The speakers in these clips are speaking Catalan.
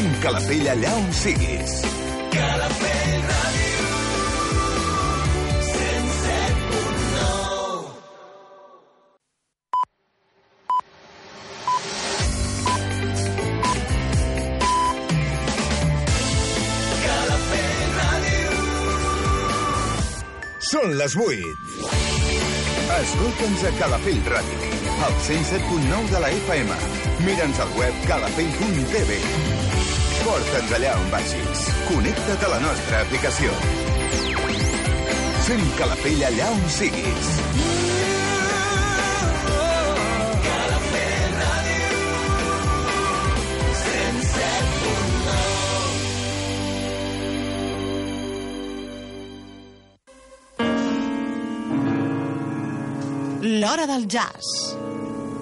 Sent Calafell allà on siguis. Calafell Ràdio. 107.9 Calafell Ràdio. Són les 8. Escolta'ns a Calafell Ràdio, al 107.9 de la FM. Mira'ns al web calafell.tv. Porta'ns allà on vagis. Connecta't a la nostra aplicació. Sent Calafell allà on siguis. Calafell Ràdio. 107.9 L'Hora del Jazz.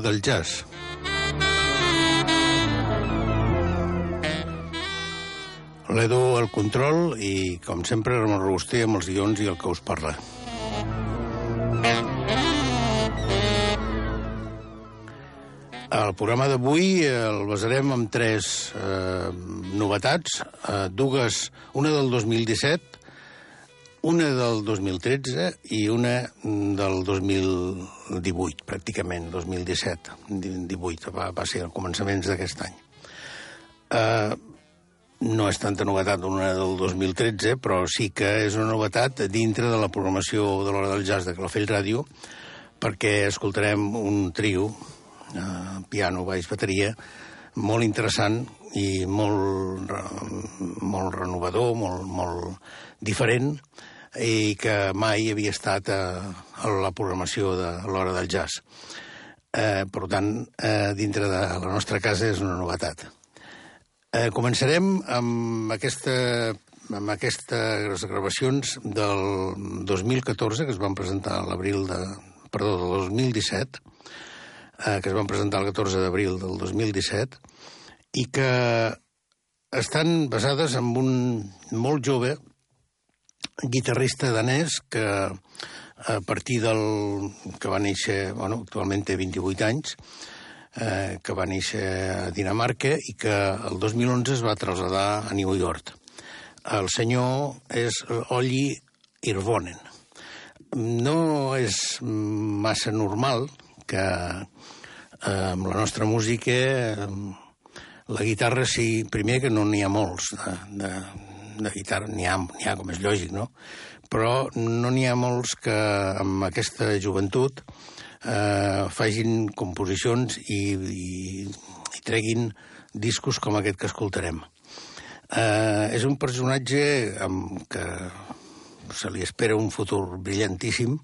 Del jazz. L'Edu al control i, com sempre, Ramon Robuster amb els guions i el que us parla. El programa d'avui el basarem en tres eh, novetats, eh, dues, una del 2017, una del 2013 i una del 2018, pràcticament, 2017, 18, va, va ser el començaments d'aquest any. Uh, no és tanta novetat una del 2013, però sí que és una novetat dintre de la programació de l'Hora del Jazz de Calafell Ràdio, perquè escoltarem un trio, uh, piano, baix, bateria, molt interessant i molt, molt renovador, molt, molt diferent, i que mai havia estat a, a la programació de l'hora del jazz. Eh, per tant, eh, dintre de la nostra casa és una novetat. Eh, començarem amb, aquesta, amb aquestes gravacions del 2014, que es van presentar a l'abril de... Perdó, del 2017, eh, que es van presentar el 14 d'abril del 2017, i que estan basades en un molt jove guitarrista danès que a partir del... que va néixer, bueno, actualment té 28 anys, eh, que va néixer a Dinamarca i que el 2011 es va traslladar a New York. El senyor és Olli Irvonen. No és massa normal que eh, amb la nostra música eh, la guitarra sí, primer que no n'hi ha molts de, de, de guitarra, n'hi ha, ha, com és lògic, no? Però no n'hi ha molts que amb aquesta joventut eh, facin composicions i, i, i treguin discos com aquest que escoltarem. Eh, és un personatge amb que se li espera un futur brillantíssim,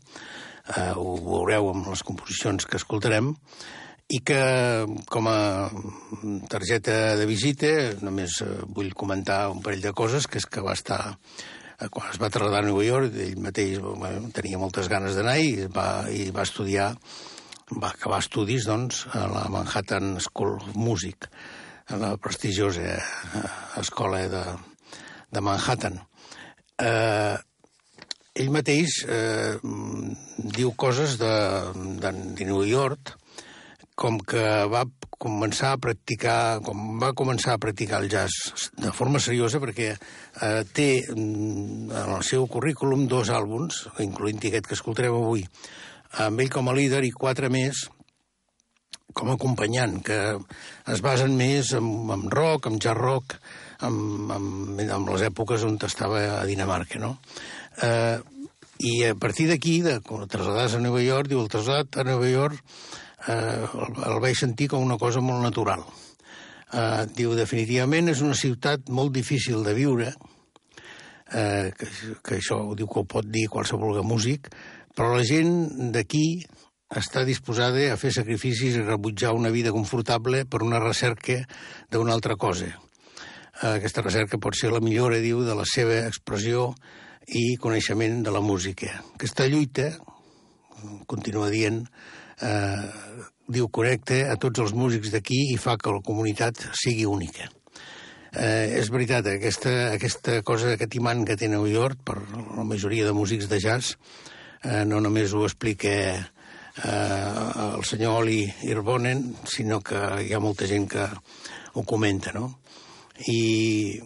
eh, ho veureu amb les composicions que escoltarem, i que com a targeta de visita només eh, vull comentar un parell de coses, que és que va estar eh, quan es va traslladar a New York, ell mateix bueno, tenia moltes ganes d'anar i va, i va estudiar, va acabar estudis, doncs, a la Manhattan School of Music, a la prestigiosa eh, escola de, de Manhattan. Eh, ell mateix eh, diu coses de, de, de New York, com que va començar a practicar, com va començar a practicar el jazz de forma seriosa, perquè eh, té en el seu currículum dos àlbums, incloent aquest que escoltarem avui, amb ell com a líder i quatre més com a acompanyant, que es basen més en, en rock, en jazz rock, en, en, en les èpoques on estava a Dinamarca, no? Eh, I a partir d'aquí, de, traslladar-se a Nova York, diu, el traslladat a Nova York eh, el, vaig sentir com una cosa molt natural. Eh, diu, definitivament és una ciutat molt difícil de viure, eh, que, que això ho diu que ho pot dir qualsevol músic, però la gent d'aquí està disposada a fer sacrificis i rebutjar una vida confortable per una recerca d'una altra cosa. Eh, aquesta recerca pot ser la millora, diu, de la seva expressió i coneixement de la música. Aquesta lluita, continua dient, eh, diu, connecta a tots els músics d'aquí i fa que la comunitat sigui única. Eh, és veritat, aquesta, aquesta cosa, aquest imant que té New York per la majoria de músics de jazz eh, no només ho explica eh, el senyor Oli Irbonen, sinó que hi ha molta gent que ho comenta, no? I,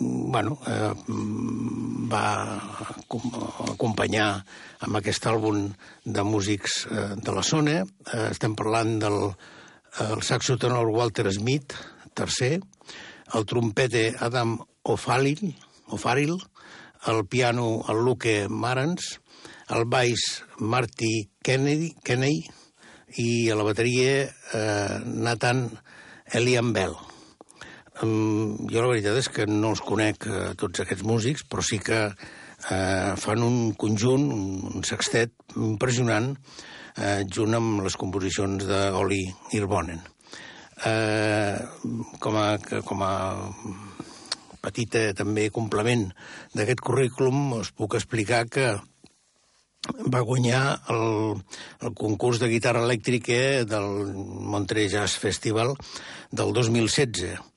bueno, eh, va acompanyar amb aquest àlbum de músics eh, de la zona. Eh, estem parlant del el saxotenor Walter Smith, tercer, el trompete Adam O'Farrill, O'Farrill el piano el Luke Marans, el baix Marty Kennedy, Kennedy i a la bateria eh, Nathan Elian Bell. Um, jo la veritat és que no els conec eh, tots aquests músics, però sí que eh, fan un conjunt, un, un sextet impressionant, eh, junt amb les composicions d'Oli Irbonen. Eh, com, a, com a petita també complement d'aquest currículum us puc explicar que va guanyar el, el concurs de guitarra elèctrica del Montreux Jazz Festival del 2016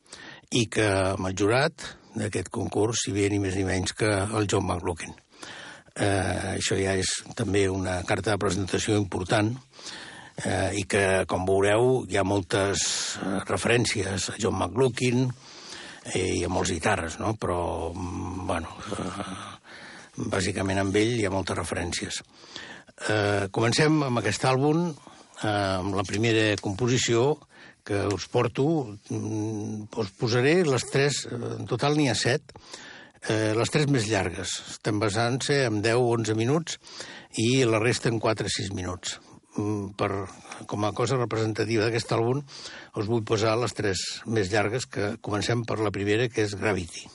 i que amb el jurat d'aquest concurs hi havia ni més ni menys que el John McLaughlin. Eh, això ja és també una carta de presentació important eh, i que, com veureu, hi ha moltes eh, referències a John McLaughlin eh, i a molts guitarres, no? però, mm, bueno, eh, bàsicament amb ell hi ha moltes referències. Eh, comencem amb aquest àlbum, eh, amb la primera composició que us porto. Mm, us posaré les tres, en total n'hi ha set, eh, les tres més llargues. Estem basant-se en 10-11 minuts i la resta en 4-6 minuts. Mm, per, com a cosa representativa d'aquest àlbum, us vull posar les tres més llargues, que comencem per la primera, que és Gravity.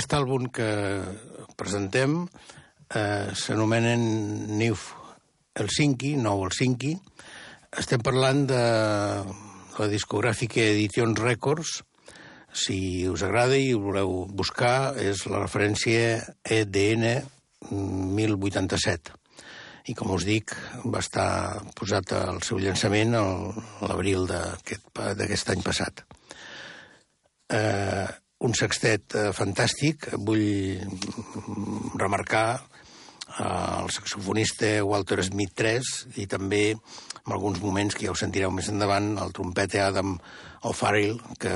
Aquest àlbum que presentem eh, s'anomenen New Helsinki, Nou Helsinki. Estem parlant de la discogràfica Editions Records. Si us agrada i ho voleu buscar, és la referència EDN 1087. I, com us dic, va estar posat al seu llançament l'abril d'aquest any passat. Eh, un sextet eh, fantàstic. Vull remarcar eh, el saxofonista Walter Smith III i també, en alguns moments, que ja ho sentireu més endavant, el trompeta Adam O'Farrell, que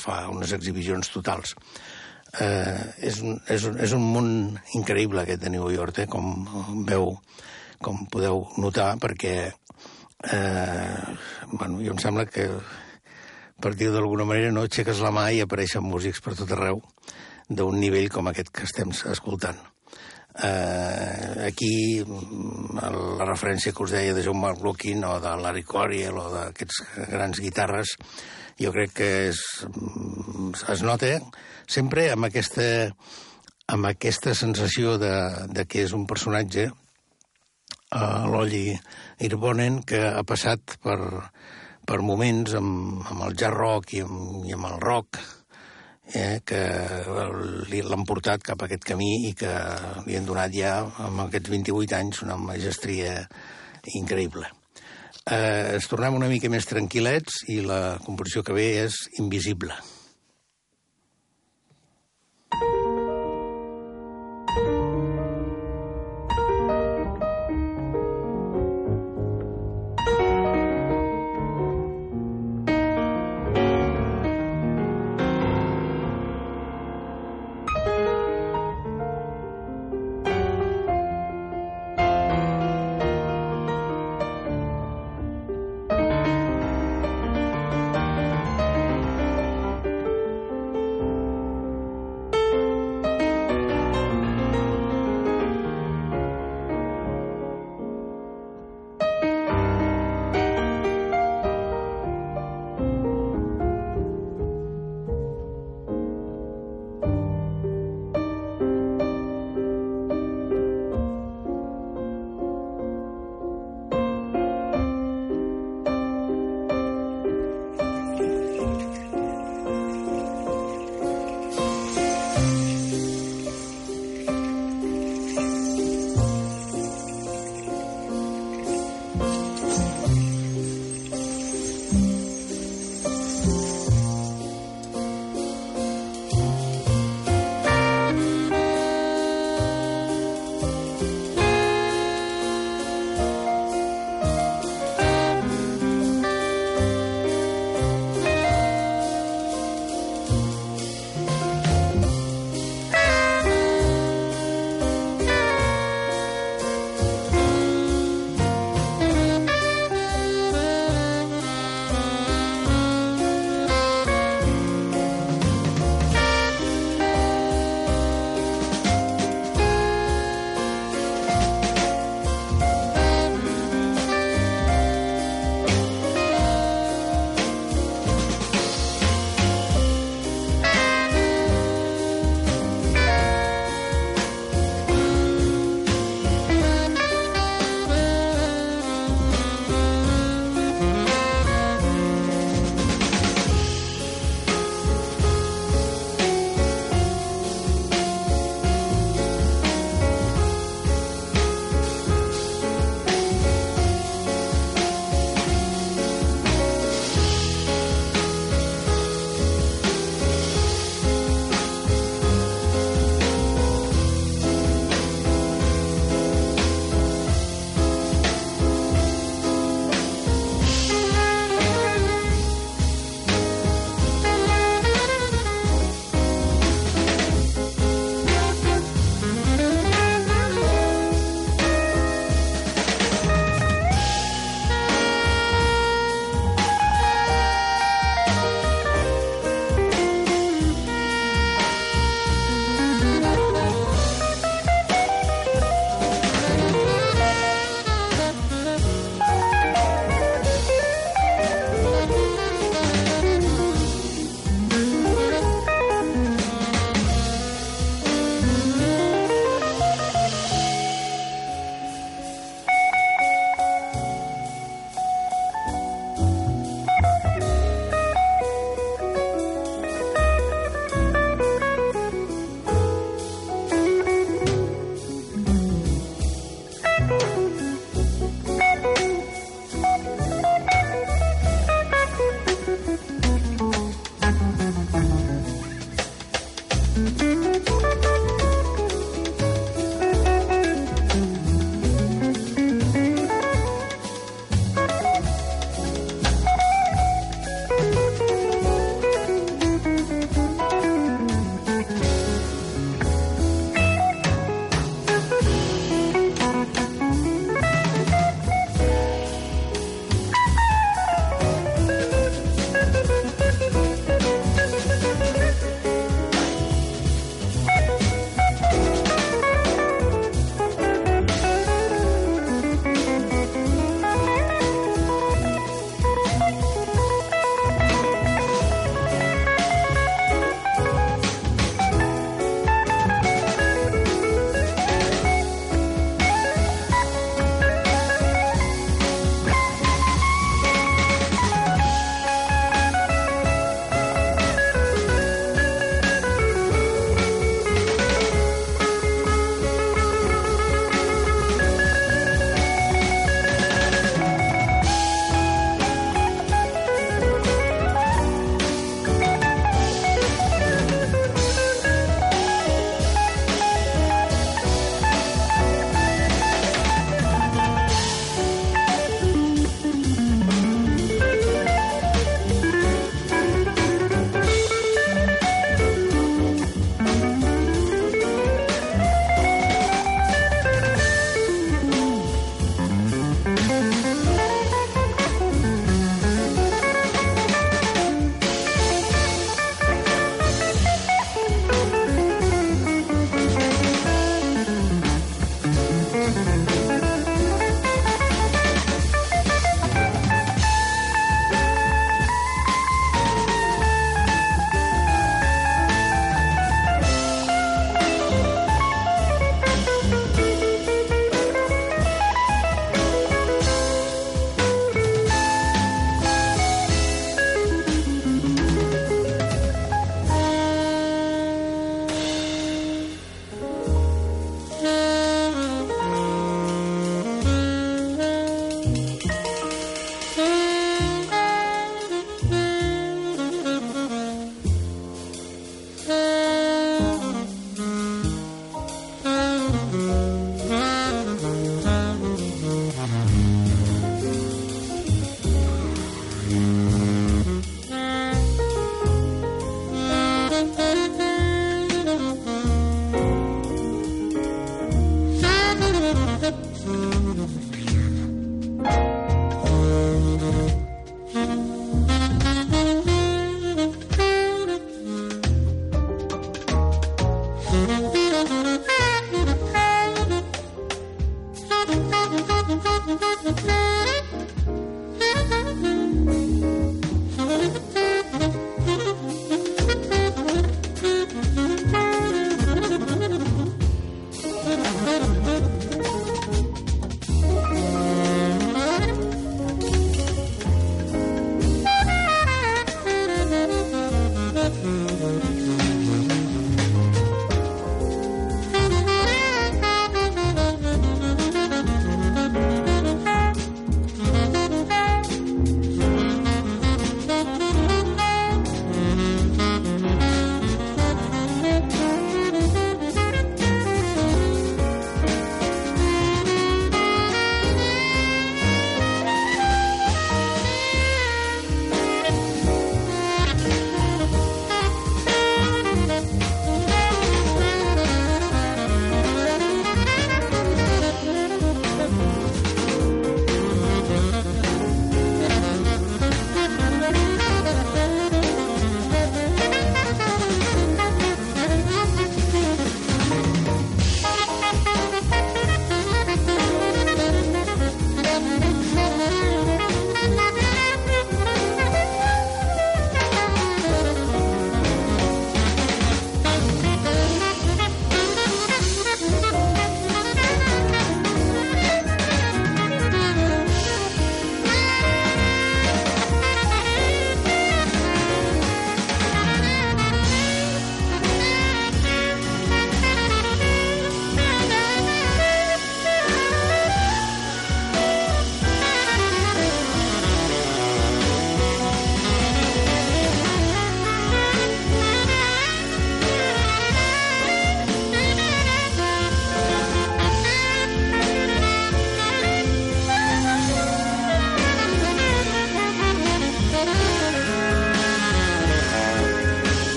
fa unes exhibicions totals. Eh, és, un, és, un, és un món increïble aquest de New York, eh, com veu, com podeu notar, perquè eh, bueno, jo em sembla que per dir d'alguna manera, no aixeques la mà i apareixen músics per tot arreu d'un nivell com aquest que estem escoltant. Uh, aquí la referència que us deia de John McLaughlin o de Larry Coryell o d'aquests grans guitarres jo crec que és, es nota sempre amb aquesta, amb aquesta sensació de, de que és un personatge uh, l'Olli Irbonen que ha passat per, per moments amb, amb el jazz rock i amb, i amb el rock, eh, que l'han portat cap a aquest camí i que li han donat ja, amb aquests 28 anys, una magestria increïble. Eh, ens tornem una mica més tranquil·lets i la composició que ve és Invisible.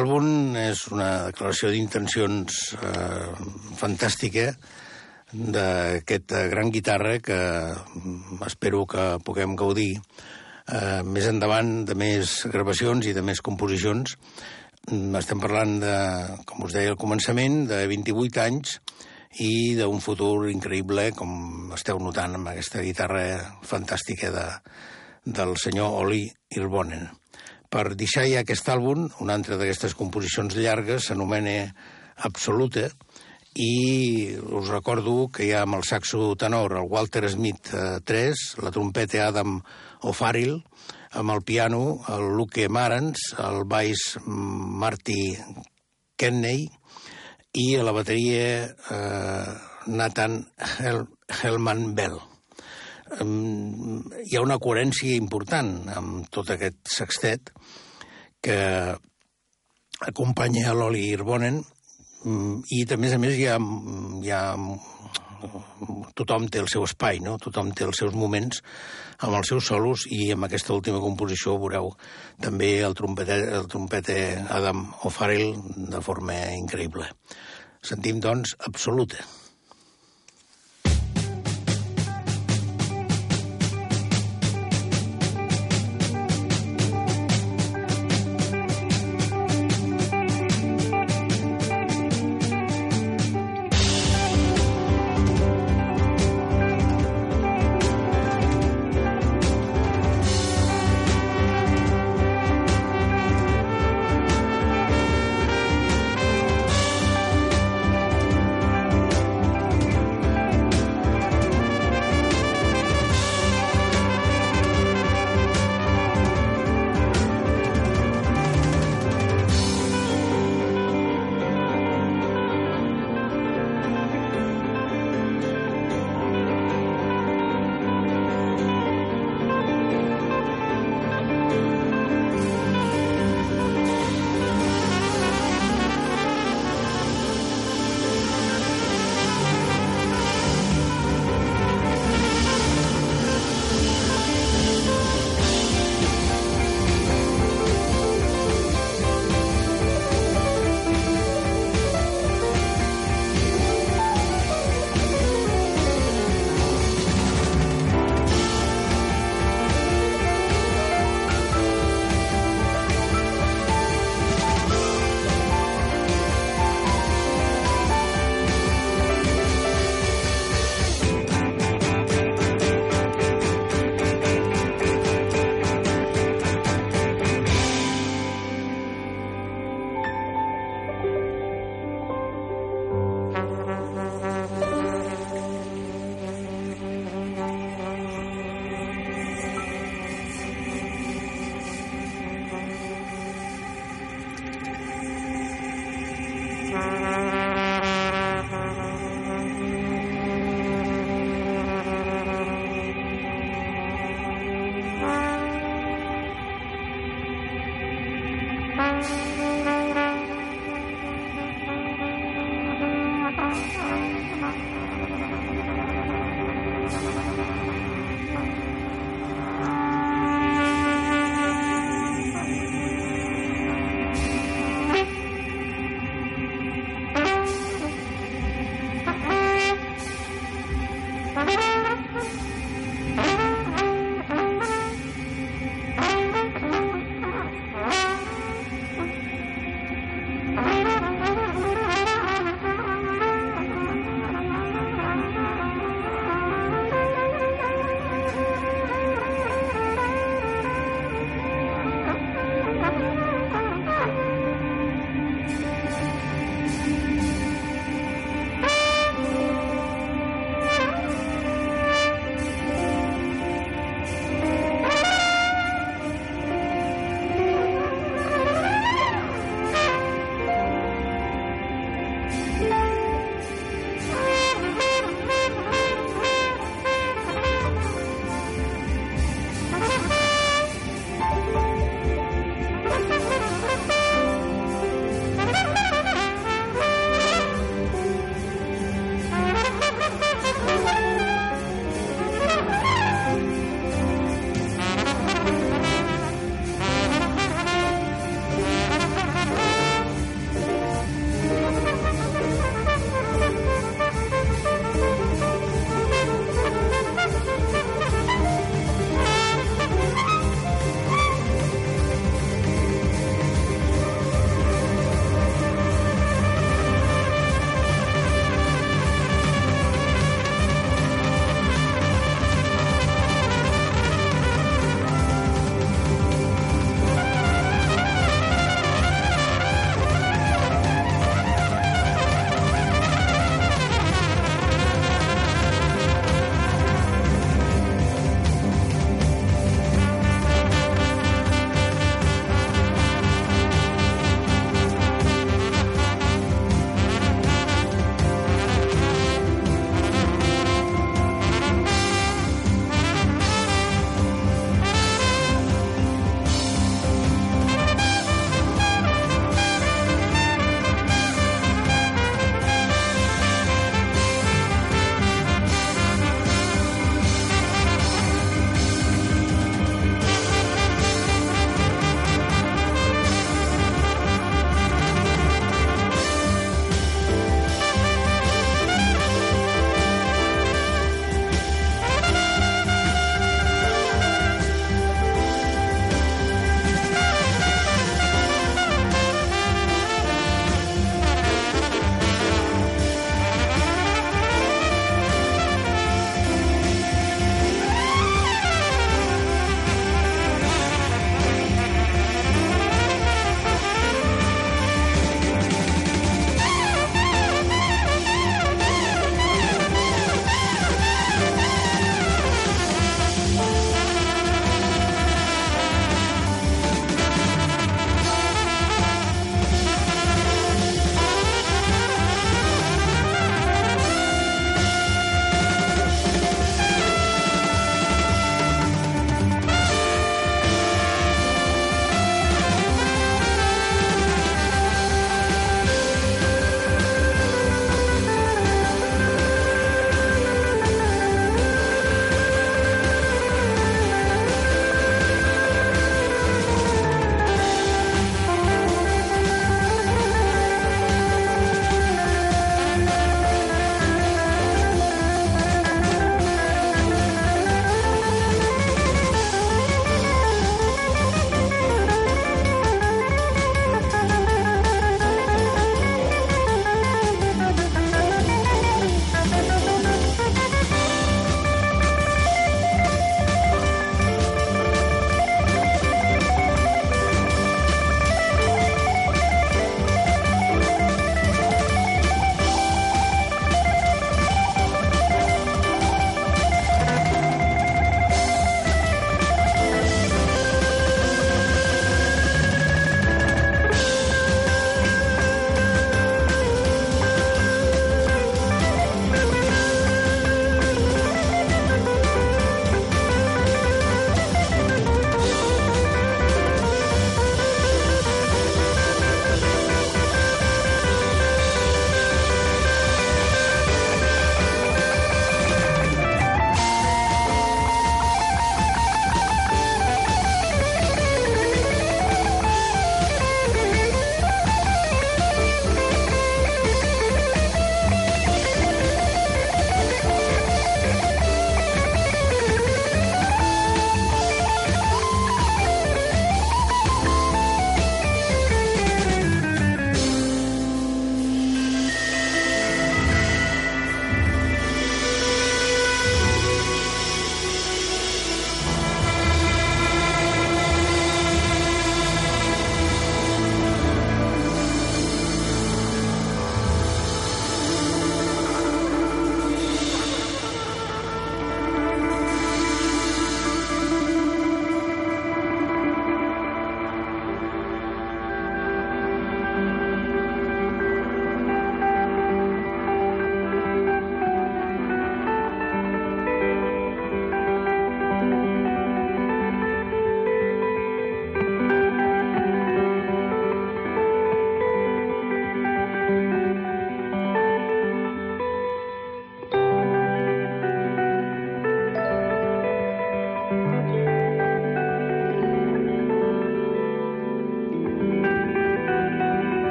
Aquest àlbum és una declaració d'intencions eh, fantàstica d'aquest gran guitarra que mm, espero que puguem gaudir eh, més endavant de més gravacions i de més composicions. Mm, Estem parlant de, com us deia al començament, de 28 anys i d'un futur increïble, com esteu notant amb aquesta guitarra fantàstica de, del senyor Oli Irbonen. Per deixar ja aquest àlbum, una altra d'aquestes composicions llargues s'anomena Absoluta, i us recordo que hi ha amb el saxo tenor el Walter Smith eh, 3, la trompeta Adam O'Farrill, amb el piano el Luke Marans, el baix Marty Kenney i a la bateria eh, Nathan Hel Hellman Bell. Hi ha una coherència important amb tot aquest sextet que acompanya l'Oli Irbonen mm, i, a més a més, hi ha, hi ha tothom té el seu espai, no? tothom té els seus moments amb els seus solos i amb aquesta última composició veureu també el trompeter, el trompeter Adam O'Farrell de forma increïble. Sentim, doncs, absoluta.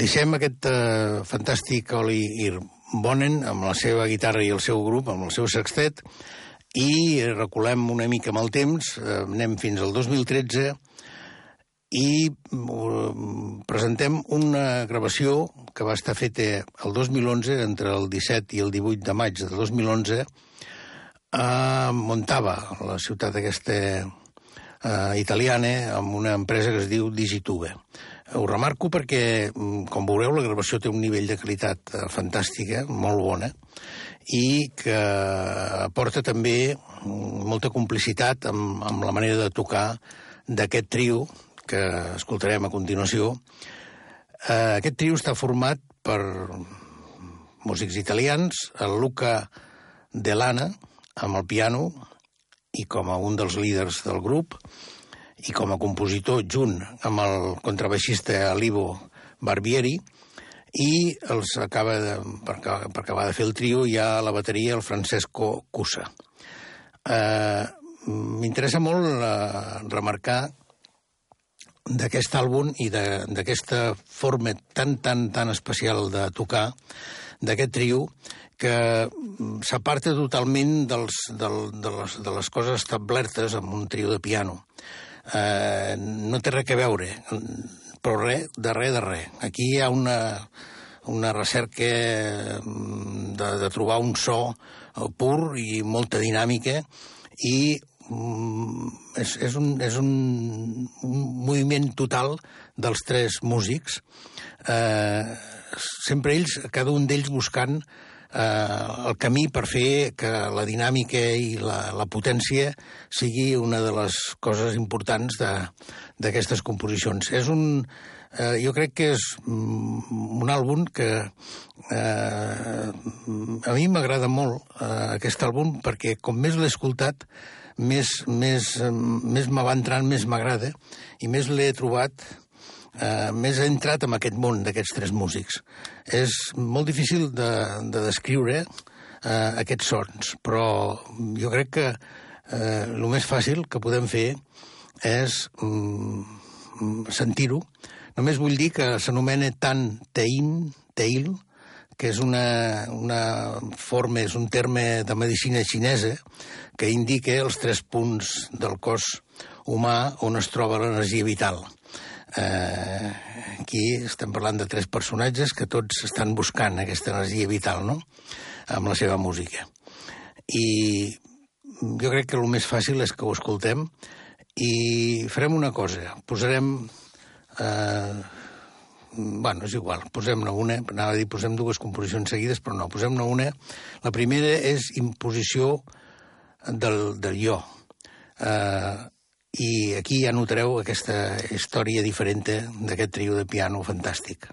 Deixem aquest uh, fantàstic Oli Irbonen amb la seva guitarra i el seu grup, amb el seu sextet, i reculem una mica amb el temps, uh, anem fins al 2013, i uh, presentem una gravació que va estar feta el 2011, entre el 17 i el 18 de maig de 2011, a Montava, la ciutat aquesta eh, italiana, amb una empresa que es diu Digitube. Ho remarco perquè, mm, com veureu, la gravació té un nivell de qualitat eh, fantàstica, molt bona, i que aporta també mm, molta complicitat amb, amb la manera de tocar d'aquest trio que escoltarem a continuació. Eh, aquest trio està format per músics italians, el Luca Delana, amb el piano, i com a un dels líders del grup, i com a compositor junt amb el contrabaixista Alivo Barbieri, i els acaba de, per, per acabar de fer el trio hi ha a la bateria el Francesco Cusa. Eh, M'interessa molt eh, remarcar d'aquest àlbum i d'aquesta forma tan, tan, tan especial de tocar d'aquest trio que s'aparta totalment dels, del, de, les, de les coses establertes amb un trio de piano eh, no té res a veure, però res, de res, de res. Aquí hi ha una, una recerca mm, de, de trobar un so pur i molta dinàmica i mm, és, és, un, és un, un moviment total dels tres músics, eh, sempre ells, cada un d'ells buscant eh, el camí per fer que la dinàmica i la, la potència sigui una de les coses importants d'aquestes composicions. És un, eh, jo crec que és mm, un àlbum que eh, a mi m'agrada molt, eh, aquest àlbum, perquè com més l'he escoltat, més, més, més me va entrant, més m'agrada, i més l'he trobat eh, més entrat en aquest món d'aquests tres músics. És molt difícil de, de descriure eh, aquests sons, però jo crec que eh, el més fàcil que podem fer és mm, sentir-ho. Només vull dir que s'anomena tan tein, teil, que és una, una forma, és un terme de medicina xinesa que indica els tres punts del cos humà on es troba l'energia vital. Eh, aquí estem parlant de tres personatges que tots estan buscant aquesta energia vital, no?, amb la seva música. I jo crec que el més fàcil és que ho escoltem i farem una cosa, posarem... Eh, bueno, és igual, posem-ne una, anava a dir posem dues composicions seguides, però no, posem-ne una. La primera és imposició del, del jo. Eh, i aquí ja notareu aquesta història diferent d'aquest trio de piano fantàstic.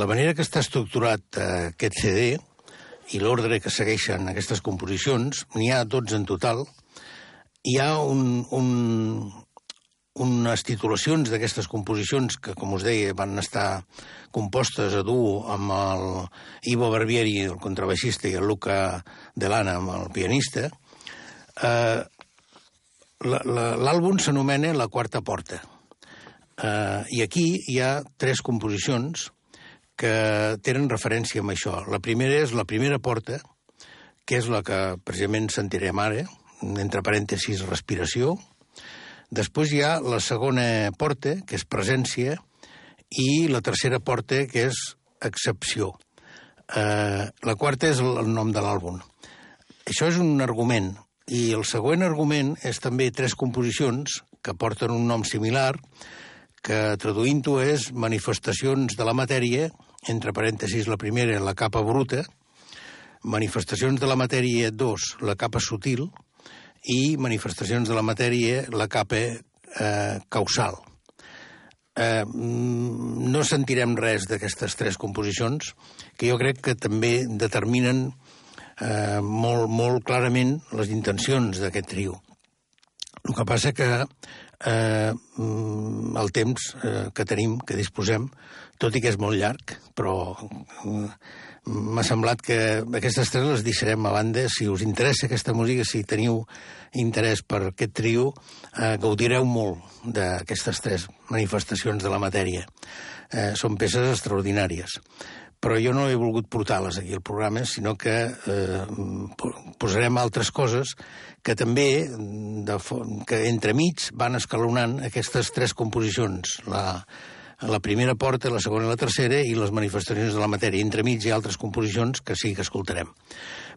la manera que està estructurat eh, aquest CD i l'ordre que segueixen aquestes composicions, n'hi ha 12 en total, hi ha un, un, unes titulacions d'aquestes composicions que, com us deia, van estar compostes a duo amb el Ivo Barbieri, el contrabaixista, i el Luca Delana, amb el pianista. Eh, L'àlbum s'anomena La quarta porta. Eh, I aquí hi ha tres composicions que tenen referència amb això. La primera és la primera porta, que és la que precisament sentirem ara, entre parèntesis respiració. Després hi ha la segona porta, que és presència, i la tercera porta, que és excepció. Eh, la quarta és el nom de l'àlbum. Això és un argument, i el següent argument és també tres composicions que porten un nom similar, que traduint-ho és manifestacions de la matèria entre parèntesis la primera, la capa bruta, manifestacions de la matèria 2, la capa sutil, i manifestacions de la matèria, la capa eh, causal. Eh, mm, no sentirem res d'aquestes tres composicions, que jo crec que també determinen eh, molt, molt clarament les intencions d'aquest trio. El que passa que eh, mm, el temps eh, que tenim, que disposem, tot i que és molt llarg, però mm, m'ha semblat que aquestes tres les deixarem a banda. Si us interessa aquesta música, si teniu interès per aquest trio, eh, gaudireu molt d'aquestes tres manifestacions de la matèria. Eh, són peces extraordinàries. Però jo no he volgut portar-les aquí al programa, sinó que eh, posarem altres coses que també, de, que entremig van escalonant aquestes tres composicions. La, la primera porta, la segona i la tercera, i les manifestacions de la matèria. Entremig hi ha altres composicions que sí que escoltarem.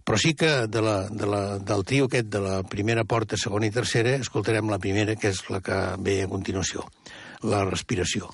Però sí que de la, de la, del trio aquest de la primera porta, segona i tercera, escoltarem la primera, que és la que ve a continuació, la respiració.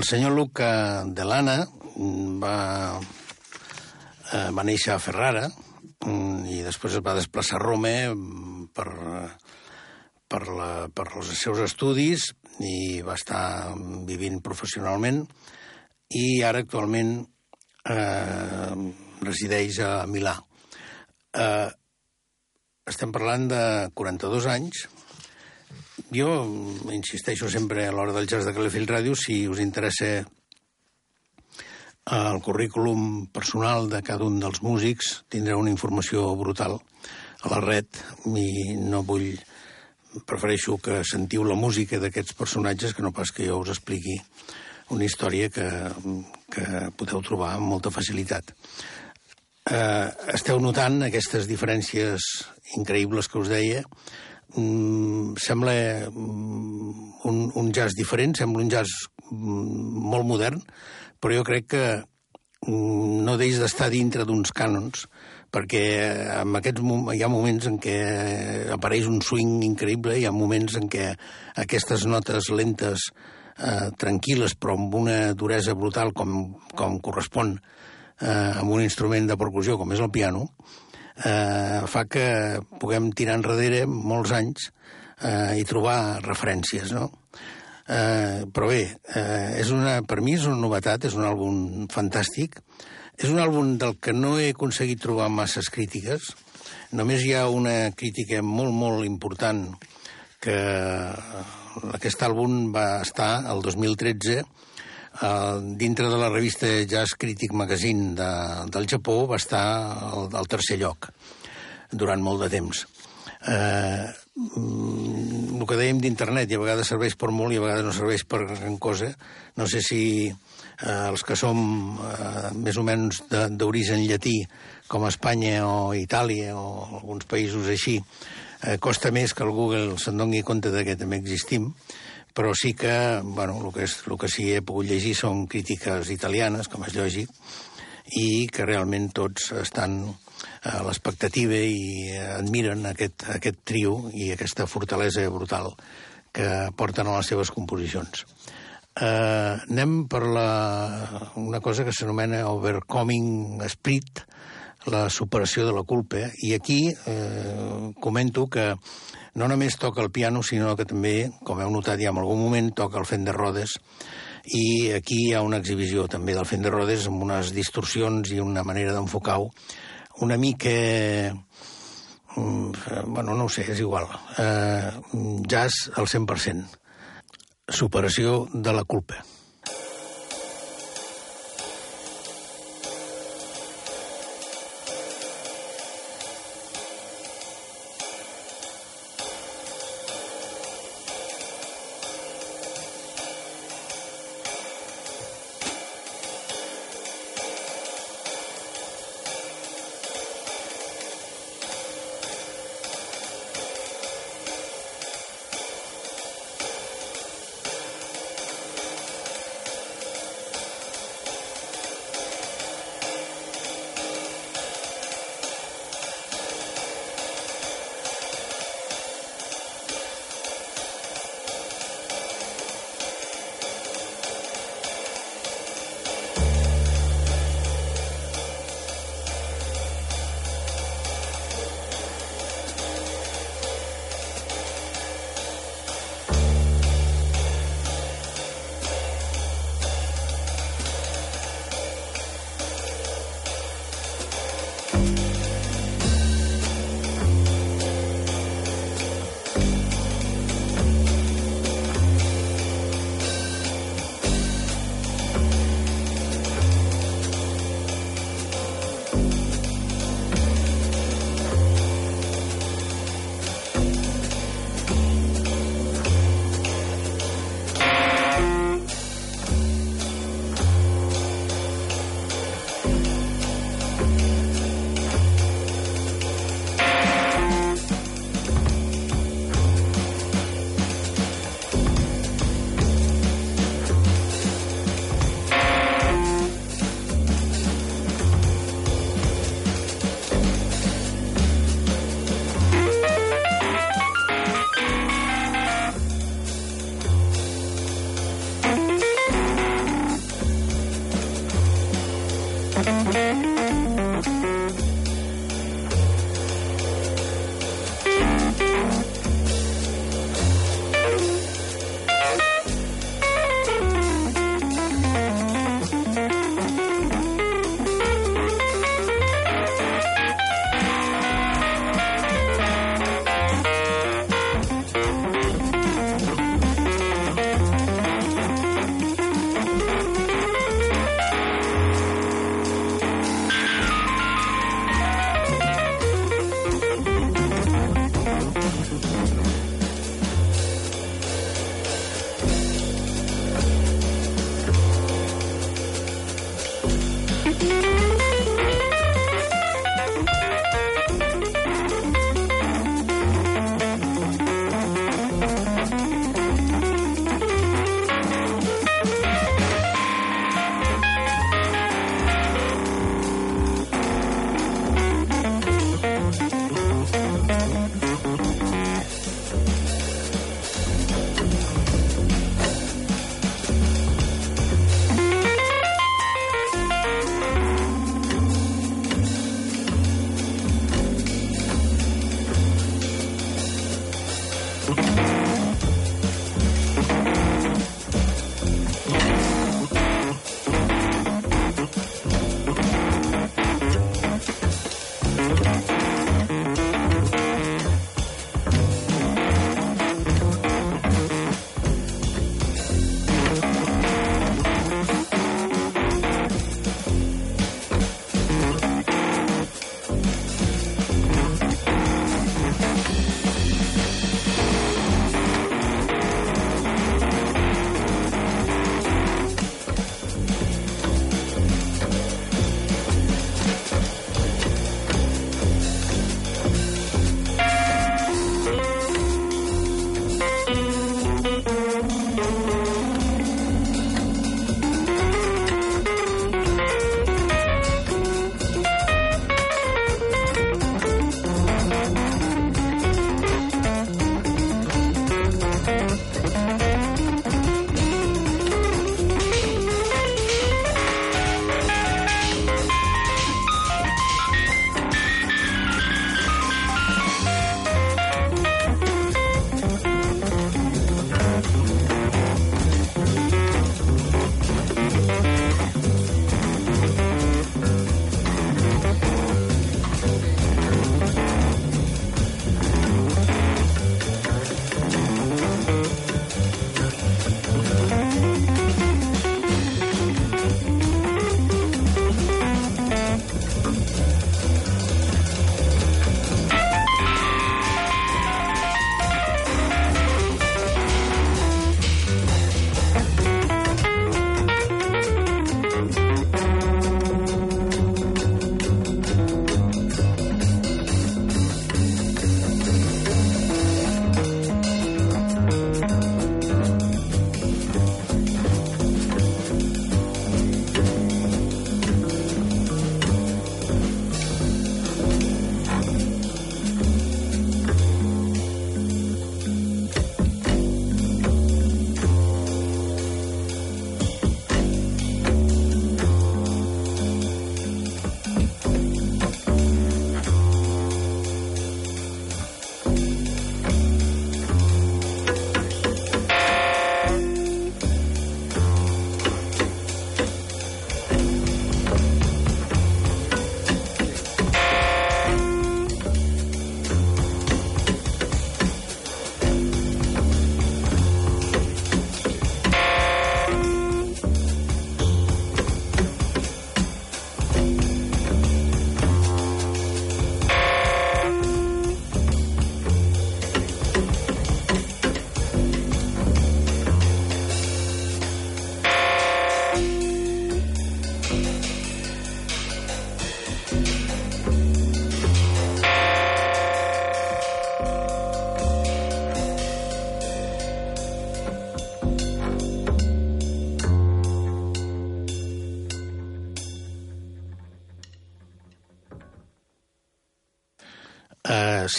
El senyor Luca Delana va, eh, va néixer a Ferrara mm, i després es va desplaçar a Roma mm, per, per, la, per els seus estudis i va estar vivint professionalment i ara actualment eh, resideix a Milà. Eh, estem parlant de 42 anys, jo insisteixo sempre a l'hora del jazz de Calafell Ràdio, si us interessa el currículum personal de cada un dels músics, tindreu una informació brutal a la red i no vull... Prefereixo que sentiu la música d'aquests personatges que no pas que jo us expliqui una història que, que podeu trobar amb molta facilitat. Eh, esteu notant aquestes diferències increïbles que us deia mm, sembla mm, un, un jazz diferent, sembla un jazz mm, molt modern, però jo crec que mm, no deix d'estar dintre d'uns cànons, perquè en aquests hi ha moments en què apareix un swing increïble, hi ha moments en què aquestes notes lentes, eh, tranquil·les, però amb una duresa brutal com, com correspon eh, amb un instrument de percussió com és el piano, eh, fa que puguem tirar enrere molts anys eh, i trobar referències, no? Eh, però bé, eh, és una, per mi és una novetat, és un àlbum fantàstic. És un àlbum del que no he aconseguit trobar masses crítiques. Només hi ha una crítica molt, molt important que aquest àlbum va estar el 2013 Uh, dintre de la revista Jazz Critic Magazine de, del Japó va estar al, al tercer lloc durant molt de temps. Eh, uh, el que dèiem d'internet, i a vegades serveix per molt i a vegades no serveix per gran cosa. No sé si eh, els que som eh, més o menys d'origen llatí, com Espanya o Itàlia o alguns països així, eh, costa més que el Google se'n doni compte que també existim, però sí que, bueno, el que, és, el que sí he pogut llegir són crítiques italianes, com és lògic, i que realment tots estan a l'expectativa i admiren aquest, aquest trio i aquesta fortalesa brutal que porten a les seves composicions. Uh, anem per la, una cosa que s'anomena Overcoming Spirit, la superació de la culpa, i aquí eh, comento que no només toca el piano, sinó que també, com heu notat ja en algun moment, toca el Fender Rhodes, i aquí hi ha una exhibició també del Fender Rhodes amb unes distorsions i una manera d'enfocar-ho una mica... Mm, bueno, no ho sé, és igual. Eh, jazz al 100%. Superació de la culpa.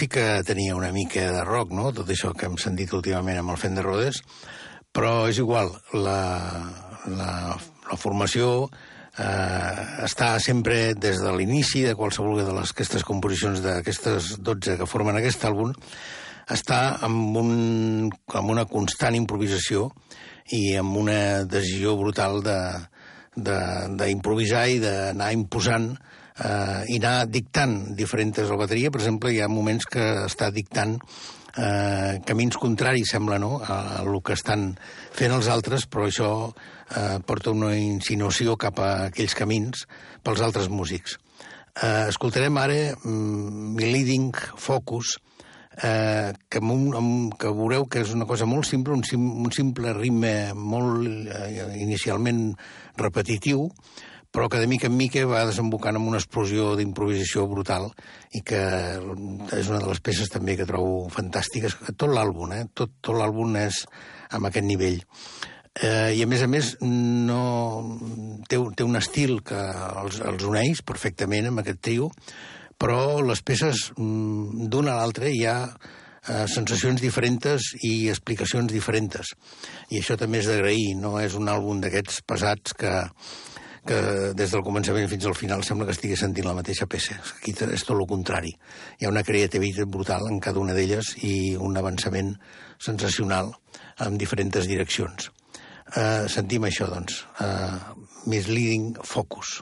Sí que tenia una mica de rock, no?, tot això que hem sentit últimament amb el Fent de Rodes, però és igual, la, la, la formació eh, està sempre des de l'inici de qualsevol de les, aquestes composicions d'aquestes 12 que formen aquest àlbum, està amb, un, amb una constant improvisació i amb una decisió brutal d'improvisar i d'anar imposant eh, i anar dictant diferents la bateria. Per exemple, hi ha moments que està dictant eh, camins contraris, sembla, no?, a, a el que estan fent els altres, però això eh, porta una insinuació cap a aquells camins pels altres músics. Eh, escoltarem ara mm, Leading Focus, eh, que, un, que veureu que és una cosa molt simple, un, sim, un simple ritme molt eh, inicialment repetitiu, però que de mica en mica va desembocant en una explosió d'improvisació brutal i que és una de les peces també que trobo fantàstiques. Tot l'àlbum, eh? Tot, tot l'àlbum és amb aquest nivell. Eh, I a més a més no, té, té un estil que els, els uneix perfectament amb aquest trio, però les peces mm, d'una a l'altra hi ha eh, sensacions diferents i explicacions diferents. I això també és d'agrair, no és un àlbum d'aquests pesats que, que des del començament fins al final sembla que estigui sentint la mateixa peça. Aquí és tot el contrari. Hi ha una creativitat brutal en cada una d'elles i un avançament sensacional en diferents direccions. Uh, sentim això, doncs. Uh, misleading Focus.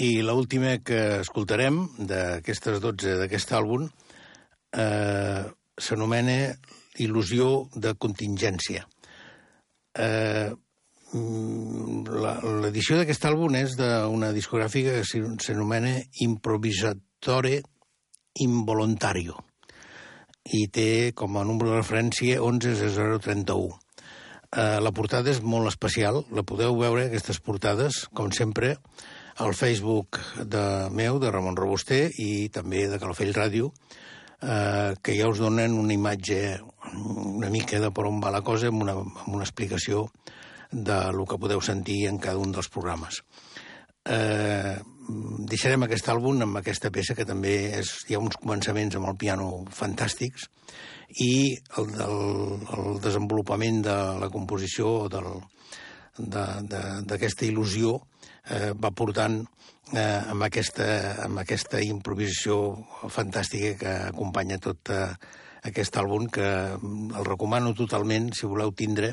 I l'última que escoltarem d'aquestes 12 d'aquest àlbum eh, s'anomena Il·lusió de contingència. Eh, L'edició d'aquest àlbum és d'una discogràfica que s'anomena Improvisatore Involuntario i té com a número de referència 11031. Eh, la portada és molt especial, la podeu veure, aquestes portades, com sempre, al Facebook de meu, de Ramon Robuster, i també de Calafell Ràdio, eh, que ja us donen una imatge una mica de per on va la cosa, amb una, amb una explicació de lo que podeu sentir en cada un dels programes. Eh, deixarem aquest àlbum amb aquesta peça que també és, hi ha uns començaments amb el piano fantàstics i el, el, el desenvolupament de la composició d'aquesta il·lusió eh, va portant eh, amb, aquesta, amb aquesta improvisació fantàstica que acompanya tot eh, aquest àlbum, que el recomano totalment si voleu tindre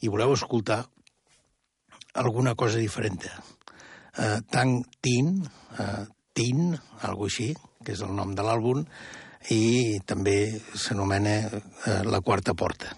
i voleu escoltar alguna cosa diferent. Eh, Tang Tin, eh, Tin, algo així, que és el nom de l'àlbum, i també s'anomena eh, La quarta porta.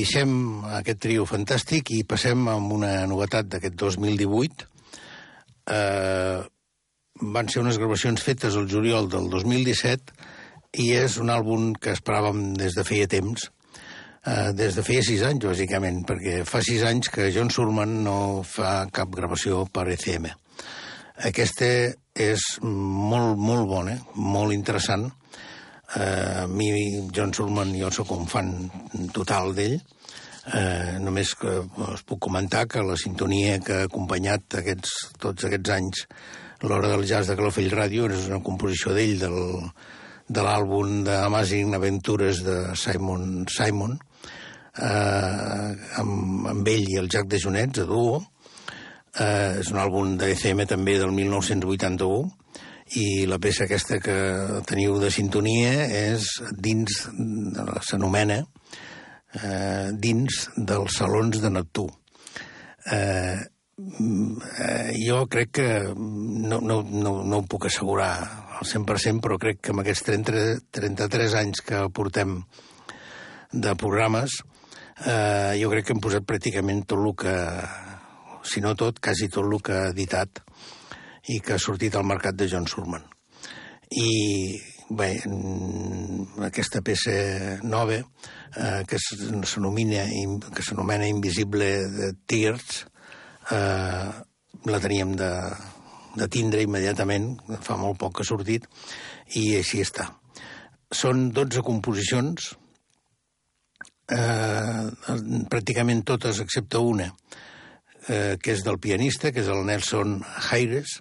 Deixem aquest trio fantàstic i passem amb una novetat d'aquest 2018. Eh, van ser unes gravacions fetes el juliol del 2017 i és un àlbum que esperàvem des de feia temps, eh, des de feia sis anys, bàsicament, perquè fa sis anys que John Surman no fa cap gravació per ECM. Aquesta és molt, molt bona, molt interessant. Eh, a mi, John Surman, jo sóc un fan total d'ell. Eh, només que us puc comentar que la sintonia que ha acompanyat aquests, tots aquests anys l'hora del jazz de Calafell Ràdio és una composició d'ell del, de l'àlbum d'Amazing Aventures de Simon Simon. Eh, amb, amb ell i el Jack de Jonets, a duo, Eh, és un àlbum d'ECM també del 1981 i la peça aquesta que teniu de sintonia és dins, s'anomena eh, dins dels salons de Neptú. Eh, eh, jo crec que no, no, no, no ho puc assegurar al 100%, però crec que amb aquests 30, 33 anys que portem de programes, eh, jo crec que hem posat pràcticament tot el que si no tot, quasi tot el que ha editat i que ha sortit al mercat de John Surman. I bé, aquesta peça nova, eh, que s'anomena que Invisible de Tears, eh, la teníem de, de tindre immediatament, fa molt poc que ha sortit, i així està. Són 12 composicions, eh, pràcticament totes excepte una, eh, que és del pianista, que és el Nelson Hayres,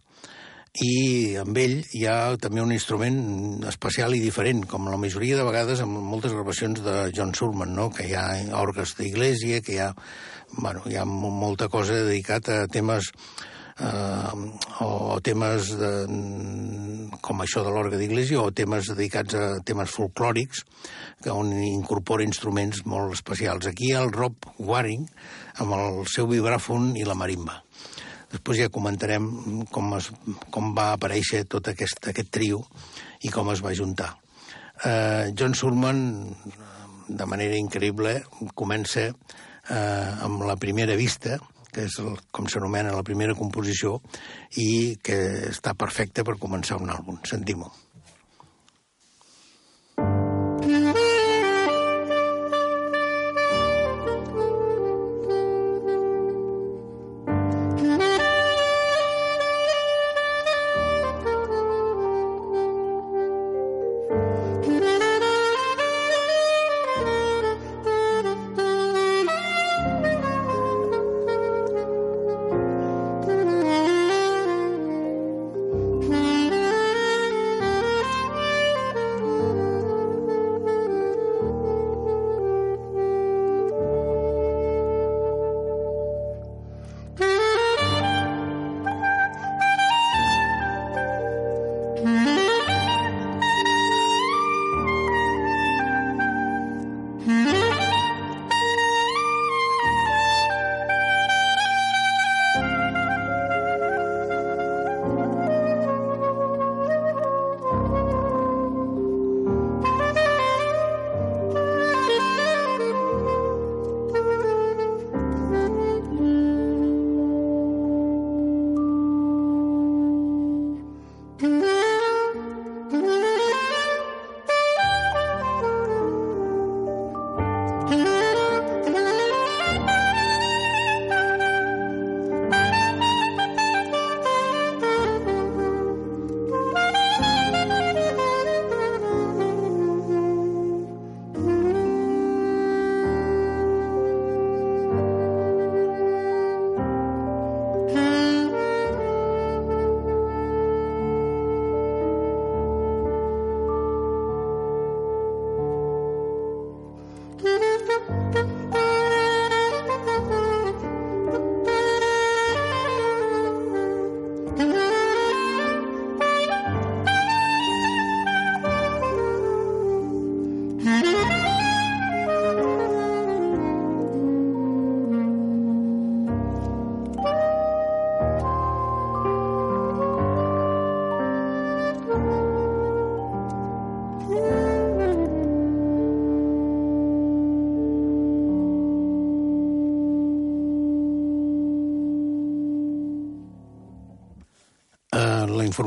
i amb ell hi ha també un instrument especial i diferent, com la majoria de vegades amb moltes gravacions de John Surman, no? que hi ha orgues d'iglesia, que hi ha, bueno, hi ha molta cosa dedicat a temes eh, o temes de, com això de l'orgue d'iglesia o temes dedicats a temes folclòrics que on incorpora instruments molt especials. Aquí hi ha el Rob Waring amb el seu vibràfon i la marimba. Després ja comentarem com, es, com va aparèixer tot aquest, aquest trio i com es va juntar. Uh, John Surman, de manera increïble, comença uh, amb la primera vista, que és el, com s'anomena la primera composició, i que està perfecta per començar un àlbum. Sentim-ho.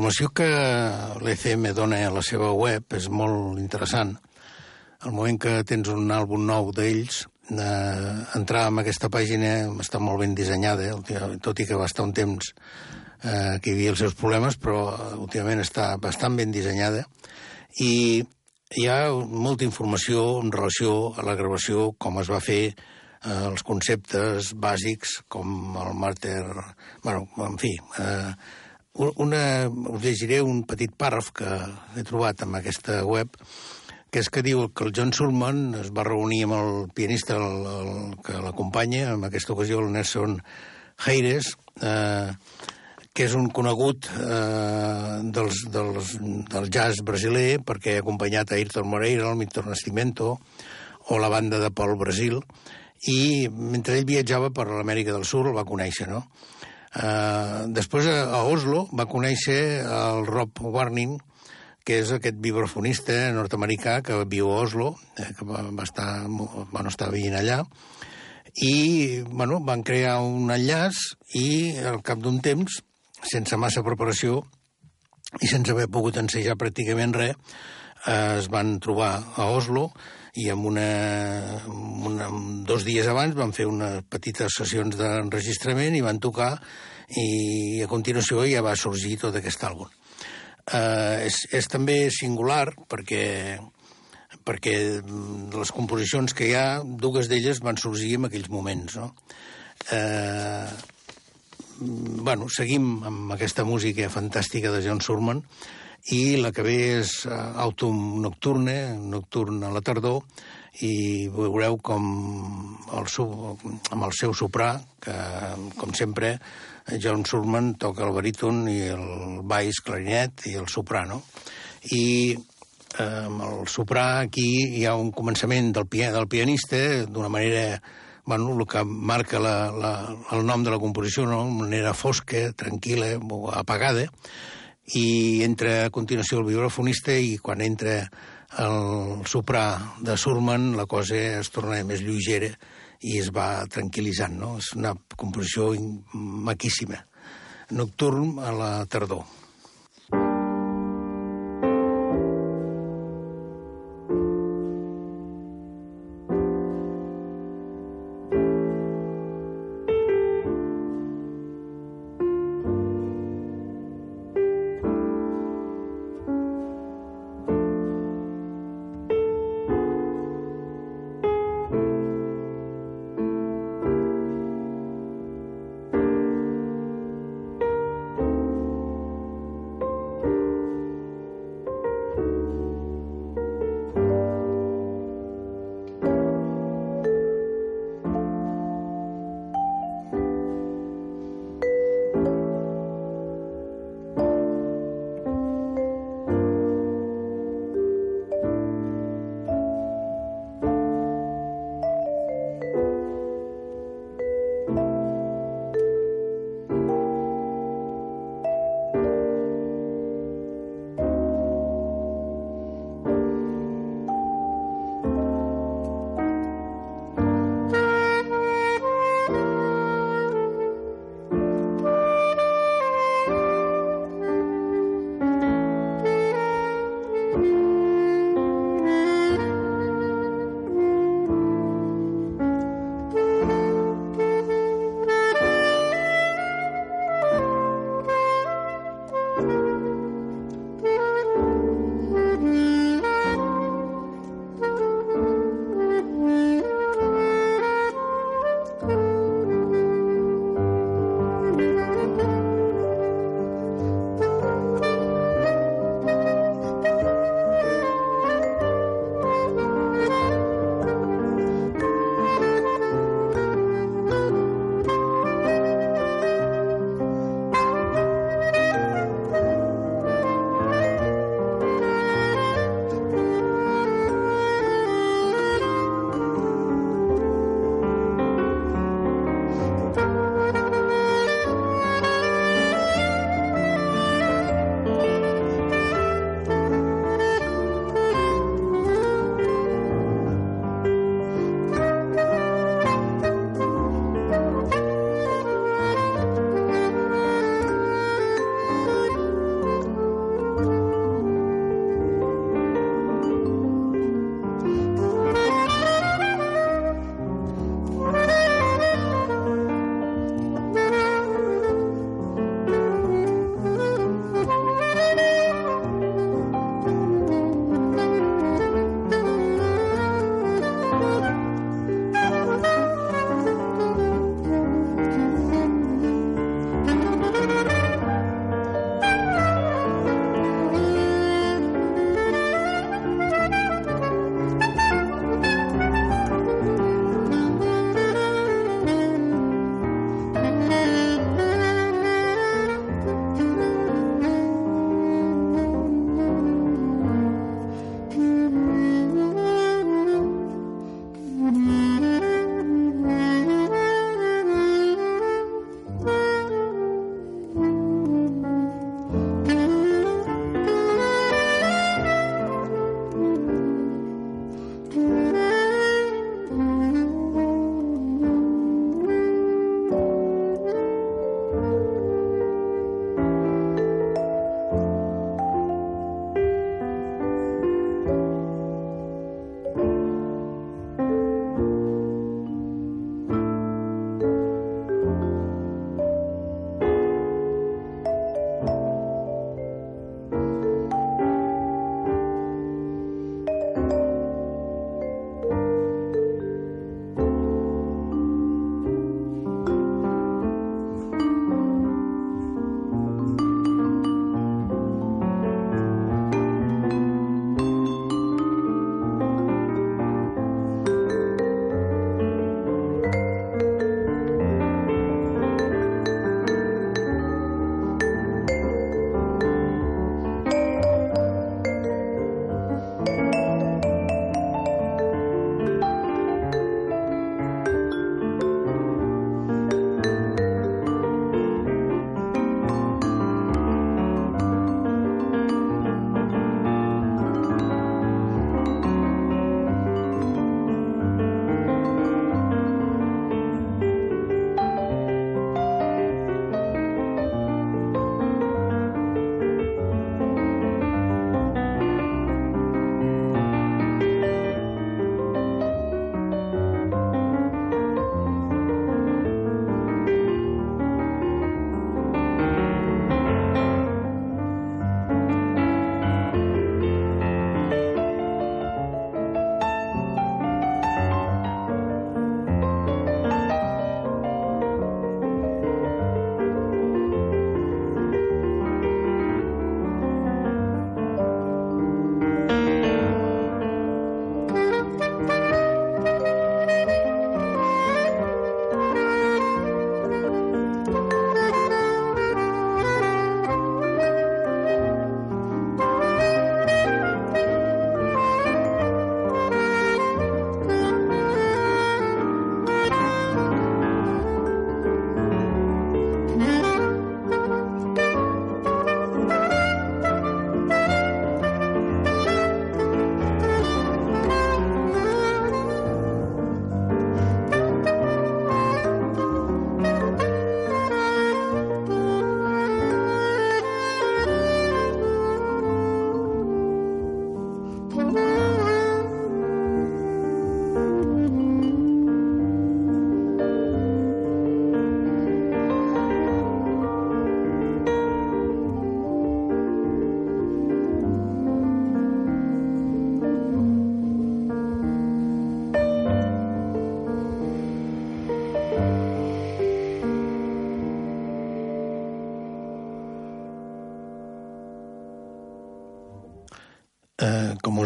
Informació que l'ECM dona a la seva web és molt interessant. Al moment que tens un àlbum nou d'ells, eh, entrar en aquesta pàgina està molt ben dissenyada, tot i que va estar un temps eh, que hi havia els seus problemes, però últimament està bastant ben dissenyada. I hi ha molta informació en relació a la gravació, com es va fer, eh, els conceptes bàsics, com el màrter... bueno, en fi, eh, una, us llegiré un petit pàrraf que he trobat en aquesta web, que és que diu que el John Surman es va reunir amb el pianista el, el, que l'acompanya, en aquesta ocasió el Nelson Heires, eh, que és un conegut eh, dels, dels, del jazz brasiler perquè ha acompanyat a Ayrton Moreira, el Milton Nascimento o la banda de Paul Brasil i mentre ell viatjava per l'Amèrica del Sud el va conèixer, no? Eh, després a Oslo va conèixer el Rob Warning, que és aquest vibrafonista nord-americà que viu a Oslo, eh, que va, va estar, bueno, estar veient allà, i bueno, van crear un enllaç i al cap d'un temps sense massa preparació i sense haver pogut ensejar pràcticament res, eh, es van trobar a Oslo i amb una, una, dos dies abans van fer unes petites sessions d'enregistrament i van tocar i a continuació ja va sorgir tot aquest àlbum. Eh, és, és també singular perquè perquè les composicions que hi ha, dues d'elles van sorgir en aquells moments, no? Eh, bueno, seguim amb aquesta música fantàstica de John Surman i la que ve és uh, Autumn Nocturne, Nocturn a la tardor, i veureu com el, amb el seu soprà, que, com sempre, John Surman toca el baríton i el baix clarinet i el soprano. I eh, amb el soprà aquí hi ha un començament del, del pianista d'una manera bueno, el que marca la, la, el nom de la composició, no? una manera fosca, tranquil·la, apagada, i entra a continuació el vibrafonista i quan entra el soprà de Surman la cosa es torna més lleugera i es va tranquil·litzant, no? És una composició maquíssima. Nocturn a la tardor.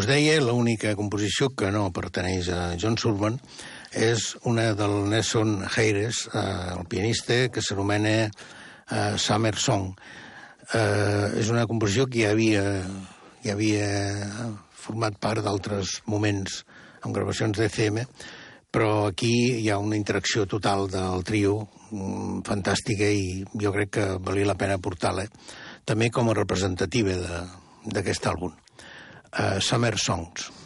Deia, l'única composició que no pertaneix a John Surman és una del Nelson Hayres, eh, el pianista, que s'anomena eh, Summer Song. Eh, és una composició que ja havia, ja havia format part d'altres moments amb gravacions d'ECM, però aquí hi ha una interacció total del trio mm, fantàstica i jo crec que valia la pena portar-la també com a representativa d'aquest àlbum. Uh, Summer Songs.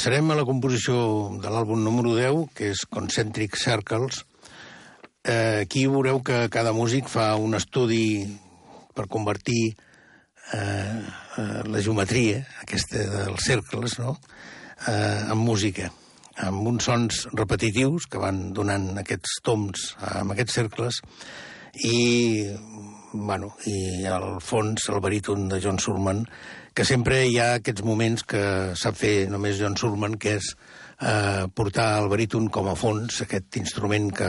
Passarem a la composició de l'àlbum número 10, que és Concentric Circles. Eh, aquí veureu que cada músic fa un estudi per convertir eh, eh, la geometria, aquesta dels cercles, no?, eh, en música, amb uns sons repetitius que van donant aquests toms amb aquests cercles i, bueno, i al fons el baríton de John Surman, que sempre hi ha aquests moments que sap fer només John Surman, que és eh, portar el baríton com a fons, aquest instrument que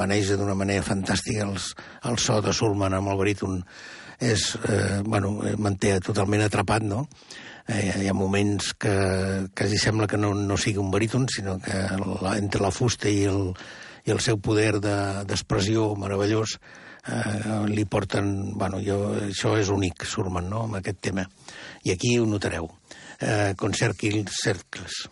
maneja d'una manera fantàstica, els, el so de Surman amb el baríton és, eh, bueno, manté totalment atrapat, no?, eh, hi ha moments que quasi sembla que no, no sigui un baríton, sinó que la, entre la fusta i el, i el seu poder d'expressió de, meravellós eh, li porten... Bueno, jo, això és únic, Surman, no?, amb aquest tema. I aquí ho notareu. Eh, Concertil Cercles.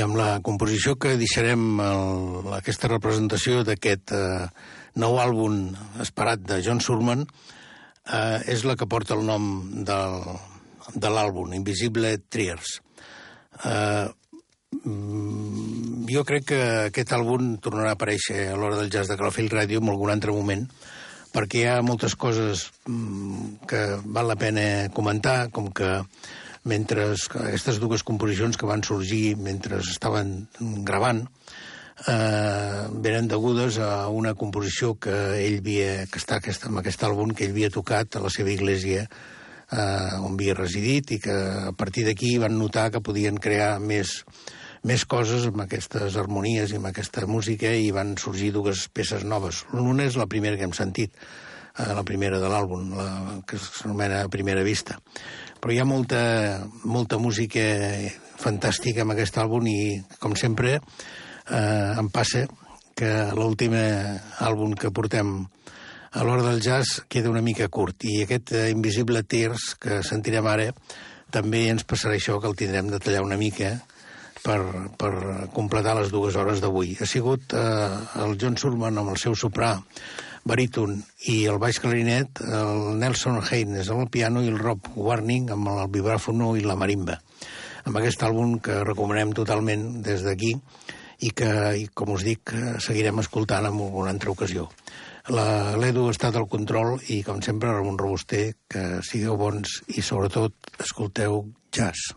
Amb la composició que deixarem el, aquesta representació d'aquest eh, nou àlbum esperat de John Surman, eh, és la que porta el nom del, de l'àlbum, Invisible Triers. Eh, mm, jo crec que aquest àlbum tornarà a aparèixer a l'hora del jazz de Calafell Ràdio en algun altre moment, perquè hi ha moltes coses mm, que val la pena comentar, com que mentre aquestes dues composicions que van sorgir mentre estaven gravant eh, venen degudes a una composició que ell havia, que està aquest, amb aquest àlbum que ell havia tocat a la seva iglesia eh, on havia residit i que a partir d'aquí van notar que podien crear més, més coses amb aquestes harmonies i amb aquesta música i van sorgir dues peces noves. L'una és la primera que hem sentit, eh, la primera de l'àlbum, que s'anomena Primera Vista però hi ha molta, molta música fantàstica amb aquest àlbum i, com sempre, eh, em passa que l'últim àlbum que portem a l'hora del jazz queda una mica curt i aquest eh, Invisible Tears que sentirem ara també ens passarà això que el tindrem de tallar una mica per, per completar les dues hores d'avui. Ha sigut eh, el John Surman amb el seu soprà baríton i el baix clarinet, el Nelson Haynes amb el piano i el Rob Warning amb el vibràfono i la marimba. Amb aquest àlbum que recomanem totalment des d'aquí i que, i, com us dic, seguirem escoltant en alguna altra ocasió. L'Edu ha estat al control i, com sempre, Ramon Robuster, que sigueu bons i, sobretot, escolteu jazz.